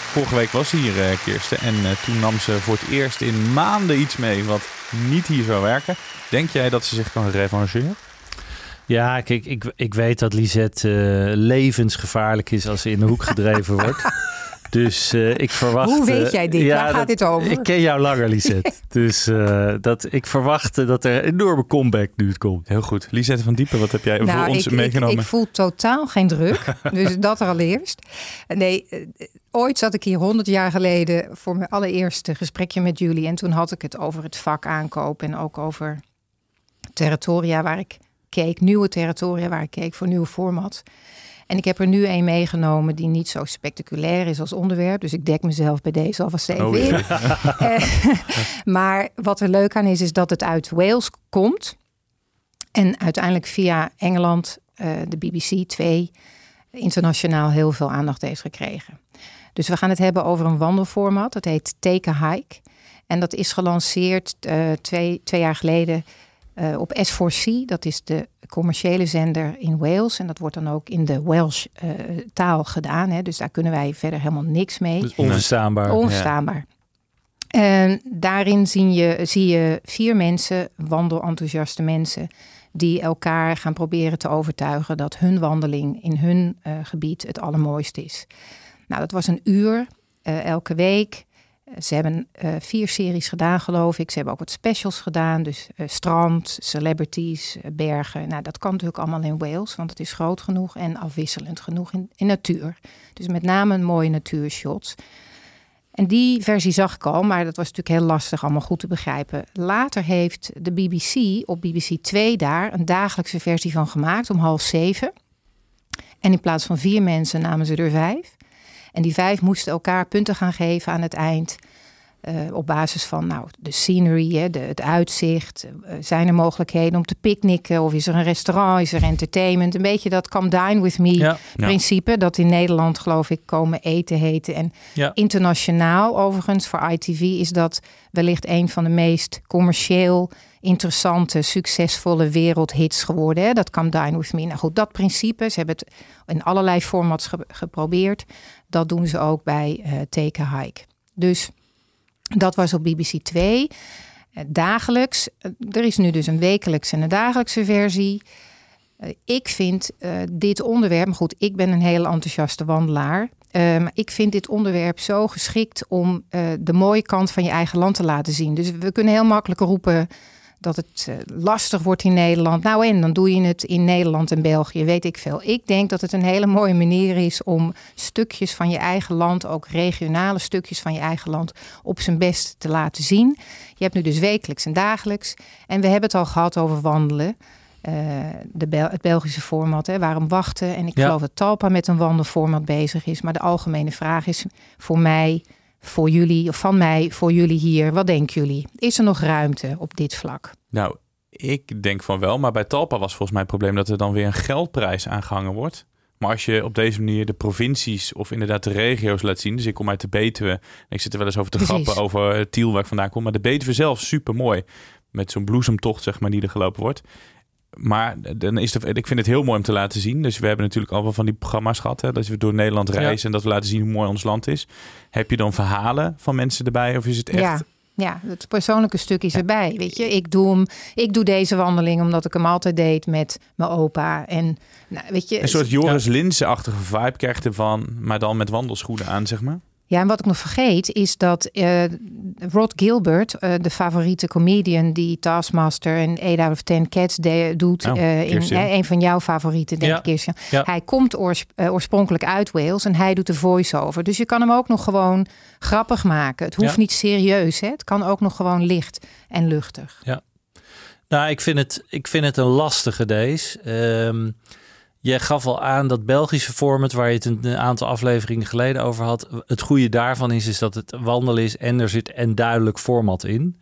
Vorige week was ze hier, eh, Kirsten. En eh, toen nam ze voor het eerst in maanden iets mee wat niet hier zou werken. Denk jij dat ze zich kan revancheren? Ja, kijk, ik, ik weet dat Lisette eh, levensgevaarlijk is als ze in de hoek gedreven wordt. [laughs] Dus eh, ik verwacht... Hoe weet jij dit? Waar gaat dat- dit over? Ik ken jou langer, Lisette. [laughs] dus eh, dat, ik verwacht dat er een enorme comeback nu komt. Heel goed. Lisette van Diepen, wat heb jij voor Nou, ons ik, ik, meegenomen? ik voel totaal geen druk. [laughs] dus dat er allereerst. Nee, eh, ooit zat ik hier honderd jaar geleden voor mijn allereerste gesprekje met jullie. En toen had ik het over het vak aankoop en ook over territoria waar ik keek. Nieuwe territoria waar ik keek voor nieuw format. En ik heb er nu een meegenomen die niet zo spectaculair is als onderwerp. Dus ik dek mezelf bij deze alvast even Oh, in. ja. [laughs] Eh, [laughs] maar wat er leuk aan is, is dat het uit Wales komt. En uiteindelijk via Engeland, eh, de BBC 2, internationaal heel veel aandacht heeft gekregen. Dus we gaan het hebben over een wandelformat. Dat heet Take a Hike. En dat is gelanceerd eh, twee, twee jaar geleden eh, op S4C. Dat is de commerciële zender in Wales. En dat wordt dan ook in de Welsh eh, taal gedaan. Hè. Dus daar kunnen wij verder helemaal niks mee. Dus onverstaanbaar. Onverstaanbaar. En daarin zie je, zie je vier mensen, wandelenthousiaste mensen, die elkaar gaan proberen te overtuigen dat hun wandeling in hun eh, gebied het allermooiste is. Nou, dat was een uur elke week. Ze hebben eh, vier series gedaan, geloof ik. Ze hebben ook wat specials gedaan. Dus eh, strand, celebrities, eh, bergen. Nou, dat kan natuurlijk allemaal in Wales, want het is groot genoeg en afwisselend genoeg in, in natuur. Dus met name een mooie natuurshots. En die versie zag ik al, maar dat was natuurlijk heel lastig allemaal goed te begrijpen. Later heeft de BBC op BBC 2 daar een dagelijkse versie van gemaakt om half zeven. En in plaats van vier mensen namen ze er vijf. En die vijf moesten elkaar punten gaan geven aan het eind. Uh, op basis van nou, de scenery, hè, de, het uitzicht. Uh, zijn er mogelijkheden om te picknicken? Of is er een restaurant? Is er entertainment? Een beetje dat come dine with me Ja. principe. Dat in Nederland geloof ik komen eten heten. En Ja. internationaal overigens voor ITV is dat wellicht een van de meest commercieel interessante, succesvolle wereldhits geworden. Hè? Dat come dine with me. Nou goed, dat principe. Ze hebben het in allerlei formats ge- geprobeerd. Dat doen ze ook bij eh Take Hike. Dus dat was op BBC 2. Eh, Dagelijks. Eh, Er is nu dus een wekelijkse en een dagelijkse versie. Ik vind dit onderwerp, maar goed, ik ben een hele enthousiaste wandelaar. Maar ik vind dit onderwerp zo geschikt om de mooie kant van je eigen land te laten zien. Dus we kunnen heel makkelijk roepen dat het eh, lastig wordt in Nederland. Nou en, dan doe je het in Nederland en België, weet ik veel. Ik denk dat het een hele mooie manier is om stukjes van je eigen land, ook regionale stukjes van je eigen land, op zijn best te laten zien. Je hebt nu dus wekelijks en dagelijks. En we hebben het al gehad over wandelen. Eh, de Bel- het Belgische format, hè, waarom wachten? En ik Ja. geloof dat Talpa met een wandelformat bezig is. Maar de algemene vraag is voor mij, voor jullie, of van mij, voor jullie hier. Wat denken jullie? Is er nog ruimte op dit vlak? Nou, ik denk van wel. Maar bij Talpa was volgens mij het probleem dat er dan weer een geldprijs aangehangen wordt. Maar als je op deze manier de provincies of inderdaad de regio's laat zien. Dus ik kom uit de Betuwe. En ik zit er wel eens over te Precies. grappen over Tiel waar ik vandaan kom. Maar de Betuwe zelf super mooi. Met zo'n bloesemtocht zeg maar die er gelopen wordt. Maar dan is de, ik vind het heel mooi om te laten zien. Dus we hebben natuurlijk al wel van die programma's gehad. Hè, dat we door Nederland reizen en dat we laten zien hoe mooi ons land is. Heb je dan verhalen van mensen erbij? Of is het echt... Ja. Ja, het persoonlijke stuk is erbij. Weet je, ik doe, hem, ik doe deze wandeling omdat ik hem altijd deed met mijn opa. En nou, weet je, Een soort Joris Linse-achtige vibe krijgt ervan, maar dan met wandelschoenen aan, zeg maar. Ja, en wat ik nog vergeet is dat eh, Rod Gilbert, eh, de favoriete comedian die Taskmaster en 8 out of 10 Cats de- doet, Oh, eh, in een van jouw favorieten, denk Ja. ik, Kirsten. Ja. Hij komt oors- oorspronkelijk uit Wales en hij doet de voice-over. Dus je kan hem ook nog gewoon grappig maken. Het hoeft Ja. niet serieus, hè? het kan ook nog gewoon licht en luchtig. Nou, ik vind het, ik vind het een lastige deze. Ehm jij gaf al aan dat Belgische format, waar je het een, aantal afleveringen geleden over had. Het goede daarvan is, is dat het wandelen is en er zit een duidelijk format in.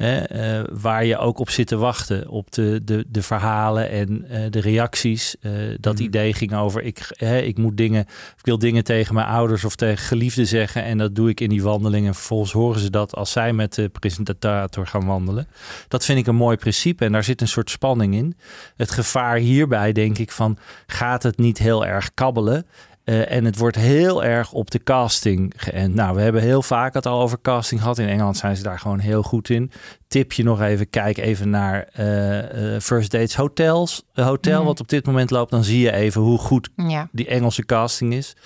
Hè, eh, waar je ook op zit te wachten. Op de, de, de verhalen en eh, de reacties. Eh, dat Mhm. idee ging over, ik, hè, ik moet dingen, ik wil dingen tegen mijn ouders of tegen geliefden zeggen. En dat doe ik in die wandeling. En vervolgens horen ze dat als zij met de presentator gaan wandelen. Dat vind ik een mooi principe en daar zit een soort spanning in. Het gevaar hierbij denk ik van, gaat het niet heel erg kabbelen? Eh, en het wordt heel erg op de casting geënt. Nou, we hebben heel vaak het al over casting gehad. In Engeland zijn ze daar gewoon heel goed in. Tip je nog even, kijk even naar eh, eh, First Dates Hotels. Een hotel Mhm. wat op dit moment loopt, dan zie je even hoe goed Ja, die Engelse casting is.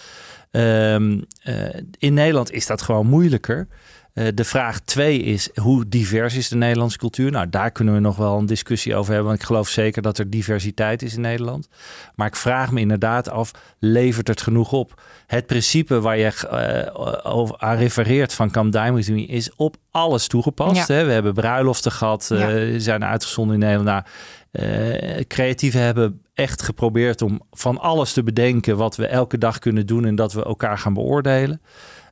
Ehm, eh, in Nederland is dat gewoon moeilijker. Eh, de vraag twee is, hoe divers is de Nederlandse cultuur? Nou, daar kunnen we nog wel een discussie over hebben. Want ik geloof zeker dat er diversiteit is in Nederland. Maar ik vraag me inderdaad af, levert het genoeg op? Het principe waar je eh, over aan refereert van Camp Diamond is op alles toegepast. Ja. Hè? We hebben bruiloften gehad, eh, Ja. zijn uitgezonden in Nederland. Nou, eh, creatieven hebben echt geprobeerd om van alles te bedenken wat we elke dag kunnen doen en dat we elkaar gaan beoordelen.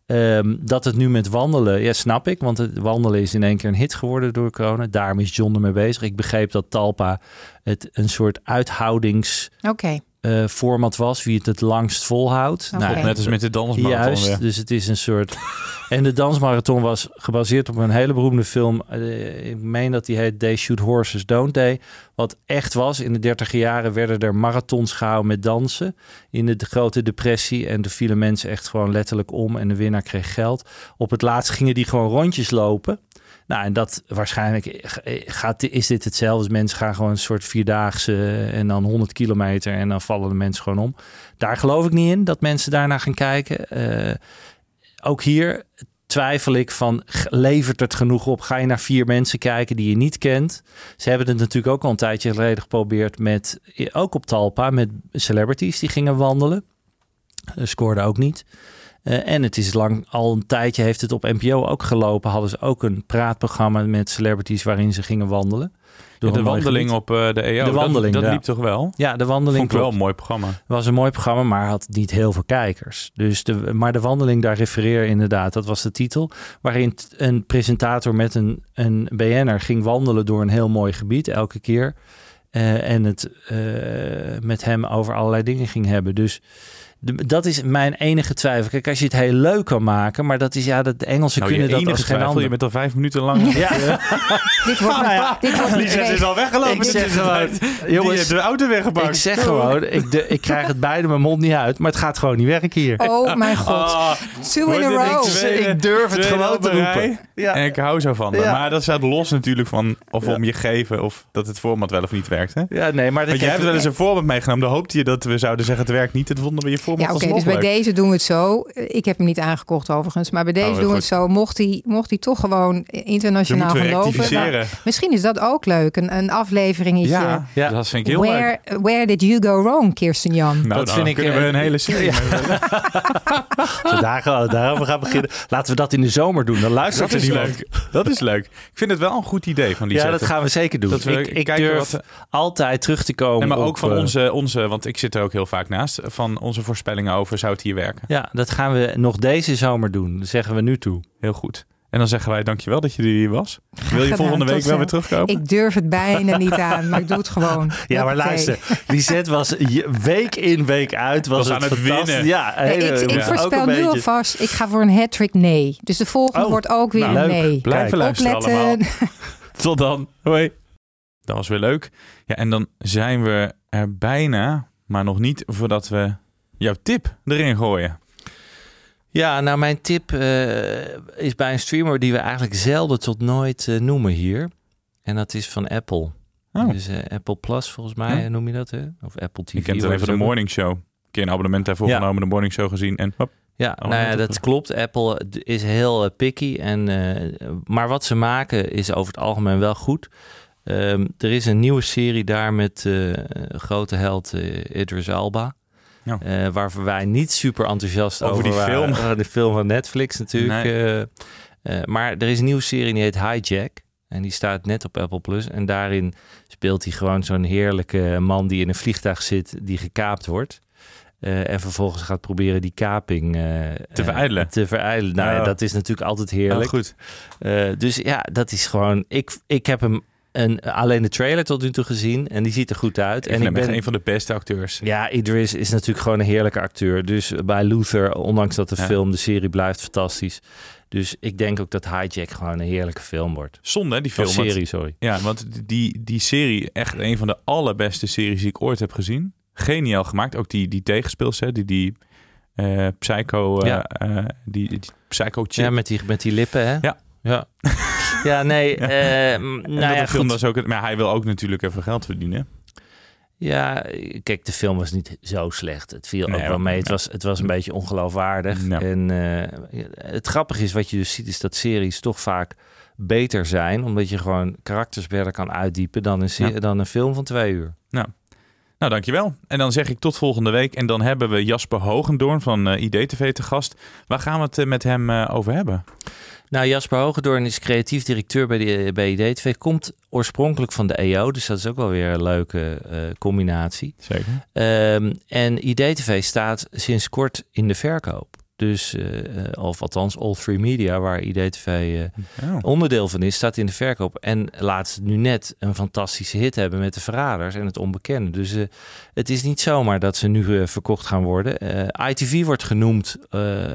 Ehm, dat het nu met wandelen, ja, snap ik, want het wandelen is in één keer een hit geworden door corona. Daarom is John ermee bezig. Ik begreep dat Talpa het een soort uithoudingsformat oké. Was, wie het het langst volhoudt. Oké. Nou, Net als met de dansmarathon Juist, weer. dus het is een soort... en de dansmarathon was gebaseerd op een hele beroemde film. Eh, ik meen dat die heet They Shoot Horses, Don't They? Wat echt was. In de dertiger jaren werden er marathons gehouden met dansen. In de, de grote depressie. En er vielen mensen echt gewoon letterlijk om. En de winnaar kreeg geld. Op het laatst gingen die gewoon rondjes lopen. Nou, en dat waarschijnlijk eh, gaat, is dit hetzelfde. Dus mensen gaan gewoon een soort vierdaagse en dan 100 kilometer en dan vallen de mensen gewoon om. Daar geloof ik niet in dat mensen daarnaar gaan kijken. Eh, ook hier twijfel ik van, levert het genoeg op? Ga je naar vier mensen kijken die je niet kent? Ze hebben het natuurlijk ook al een tijdje geleden geprobeerd met, ook op Talpa, met celebrities die gingen wandelen. Eh, scoorde ook niet. Eh, en het is lang, al een tijdje heeft het op NPO ook gelopen. Hadden ze ook een praatprogramma met celebrities waarin ze gingen wandelen. Ja, de wandeling op eh, de EO. De wandeling, dat, dat ja. liep toch wel? Ja, de wandeling. Vond ik wel een mooi programma. was een mooi programma, maar had niet heel veel kijkers. Dus de, maar de wandeling, daar refereer inderdaad, dat was de titel. Waarin een presentator met een, een BN'er ging wandelen door een heel mooi gebied elke keer. Eh, en het met hem over allerlei dingen ging hebben. Dus de- dat is mijn enige twijfel. Kijk, als je het heel leuk kan maken, maar dat is ja, dat de Engelsen Nou, je kunnen dat enige als geen ander. je bent al vijf minuten lang... [laughs] [laughs] Ja, Dit wordt, Nou ja, dit wordt twee- al weggelopen. Ik zeg gewoon, jongens, de auto weggepakt. ik zeg gewoon, ik, de, ik krijg het beide mijn mond niet uit, maar het gaat gewoon niet werken hier. Oh mijn god. Ah, Two in a row. Ik durf het gewoon te roepen. Ja. En ik hou zo van. Ja. Maar dat staat los natuurlijk van of Ja. om je geven of dat het format wel of niet werkt. Hè? Ja, nee, maar dat Want jij hebt wel eens een format meegenomen. Dan hoopte je dat we zouden zeggen het werkt niet. Het vonden we je Ja, oké, dus bij leuk. deze doen we het zo. Ik heb hem niet aangekocht overigens, maar bij deze Oh, doen we het zo. Mocht hij, mocht hij toch gewoon internationaal gaan lopen. rectificeren. nou, misschien is dat ook leuk, een, een afleveringetje. Ja, Ja. dat vind ik heel leuk. Where, where did you go wrong, Kirsten Jan? Nou, Dat dan vind ik, kunnen we eh, een hele serie [laughs] ja. mee. Als we daar daarover gaan beginnen. Laten we dat in de zomer doen. Dan luistert Dat er is niemand. leuk. Dat is leuk. Ik vind het wel een goed idee van die Ja, zetten. dat gaan we zeker doen. Dat we ik ik kijken durf wat- altijd terug te komen. Nee, maar ook op, van eh, onze, onze, want ik zit er ook heel vaak naast, van onze voorspellingen over zou het hier werken. Ja, dat gaan we nog deze zomer doen. Dat zeggen we nu toe. Heel goed. En dan zeggen wij dankjewel dat je er hier was. Wil je gedaan, volgende week wel weer terugkomen? Ik durf het bijna niet aan, maar ik doe het gewoon. [laughs] Ja, maar luister. Lisette was week in, week uit. Was, Was het aan het winnen. Ja, Nee, hele- ik, ik ja. voorspel nu alvast, ik ga voor een hat-trick nee. Dus de volgende Oh, wordt ook weer nou, leuk. nee. Blijven Kijk, luisteren allemaal. [laughs] Tot dan. Hoi. Dat was weer leuk. Ja, en dan zijn we er bijna, maar nog niet voordat we jouw tip erin gooien. Ja, nou mijn tip eh, is bij een streamer die we eigenlijk zelden tot nooit eh, noemen hier. En dat is van Apple. Oh. Dus eh, Apple Plus volgens mij Ja. noem je dat, hè? Of Apple TV. Je kent wordt alleen van de het Morning Show. Een keer een abonnement daarvoor Ja. genomen, de Morning Show gezien en hop. Ja, Oh, nou ja, dat klopt. Apple is heel picky. En, maar wat ze maken is over het algemeen wel goed. Ehm, er is een nieuwe serie daar met grote held Idris Alba. Ja. Eh, waar wij niet super enthousiast Over over, die waren. film. [laughs] De film van Netflix natuurlijk. Nee. Eh, eh, maar er is een nieuwe serie die heet Hijack. En die staat net op Apple Plus. En daarin speelt hij gewoon zo'n heerlijke man die in een vliegtuig zit, die gekaapt wordt. En vervolgens gaat proberen die kaping Te verijdelen. te verijdelen. Nou ja, Ja. dat is natuurlijk altijd heerlijk. goed. Eh, dus ja, dat is gewoon. Ik, ik heb hem een, alleen de trailer tot nu toe gezien en die ziet er goed uit. Ik en ik ben een van de beste acteurs. ja, Idris is natuurlijk gewoon een heerlijke acteur. Dus bij Luther, ondanks dat de Ja. film, de serie blijft fantastisch. Dus ik denk ook dat Hijack gewoon een heerlijke film wordt. Zonde, hè, die Of film. want- serie, sorry. Ja, want die, die serie, echt een van de allerbeste series die ik ooit heb gezien. Geniaal gemaakt. Ook die, die tegenspeels, hè, die, die eh, psycho, eh, Ja. eh, die, die psycho. Ja, met die, met die lippen, hè? Ja. Ja, [laughs] ja nee. [laughs] Ja. eh, en nou dat ja, de film was ook, maar hij wil ook natuurlijk even geld verdienen. Ja, kijk, de film was niet zo slecht. Het viel Nee, ook wel mee. Het was, het was een beetje ongeloofwaardig. Ja. En eh, het grappige is, wat je dus ziet, is dat series toch vaak beter zijn. Omdat je gewoon karakters verder kan uitdiepen dan een, Ja. dan een film van twee uur. Nou, dankjewel. En dan zeg ik tot volgende week. En dan hebben we Jasper Hogendoorn van eh IDTV te gast. Waar gaan we het eh, met hem eh, over hebben? Nou, Jasper Hogendoorn is creatief directeur bij, de, bij IDTV. Komt oorspronkelijk van de EO, dus dat is ook wel weer een leuke combinatie. Zeker. Ehm, en IDTV staat sinds kort in de verkoop. Dus, eh, eh, of althans, All Three Media, waar IDTV eh, Oh. onderdeel van is, staat in de verkoop. En laat nu net een fantastische hit hebben met de Verraders en het Onbekende. Dus het is niet zomaar dat ze nu verkocht gaan worden. ITV wordt genoemd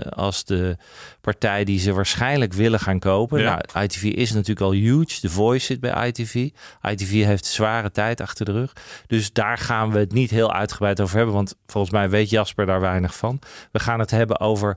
als de partij die ze waarschijnlijk willen gaan kopen. Ja. Nou, ITV is natuurlijk al huge. The Voice zit bij ITV. ITV heeft zware tijd achter de rug. Dus daar gaan we het niet heel uitgebreid over hebben. Want volgens mij weet Jasper daar weinig van. We gaan het hebben over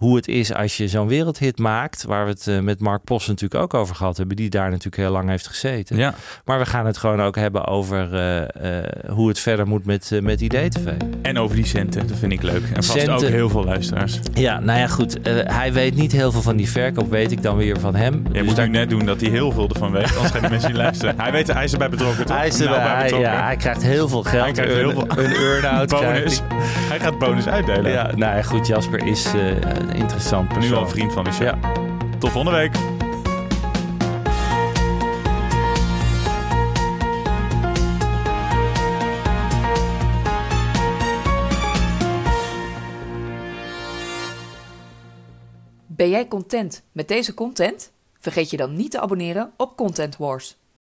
hoe het is als je zo'n wereldhit maakt. Waar we het eh, met Mark Post natuurlijk ook over gehad hebben. Die daar natuurlijk heel lang heeft gezeten. Ja. Maar we gaan het gewoon ook hebben over eh, eh, hoe het verder moet met, uh, met IDTV. En over die centen, dat vind ik leuk. En vast Centen. ook heel veel luisteraars. Ja, nou ja, goed. hij weet niet heel veel van die verkoop, weet ik dan weer van hem. Je Dus moet daar- nu net doen dat hij heel veel ervan weet. Anders gaan die mensen niet [laughs] luisteren. Hij, weet, hij is erbij betrokken, toch? Hij, is Nou, erbij, bij hij, betrokken. ja, hij krijgt heel veel geld. Hij krijgt heel veel- Een earn-out. [laughs] bonus. hij. Hij gaat bonus uitdelen. Ja, nou ja, goed. Jasper is, een interessant persoon. Nu al vriend van de show. Ja. Tot volgende week. Ben jij content met deze content? Vergeet je dan niet te abonneren op Content Wars.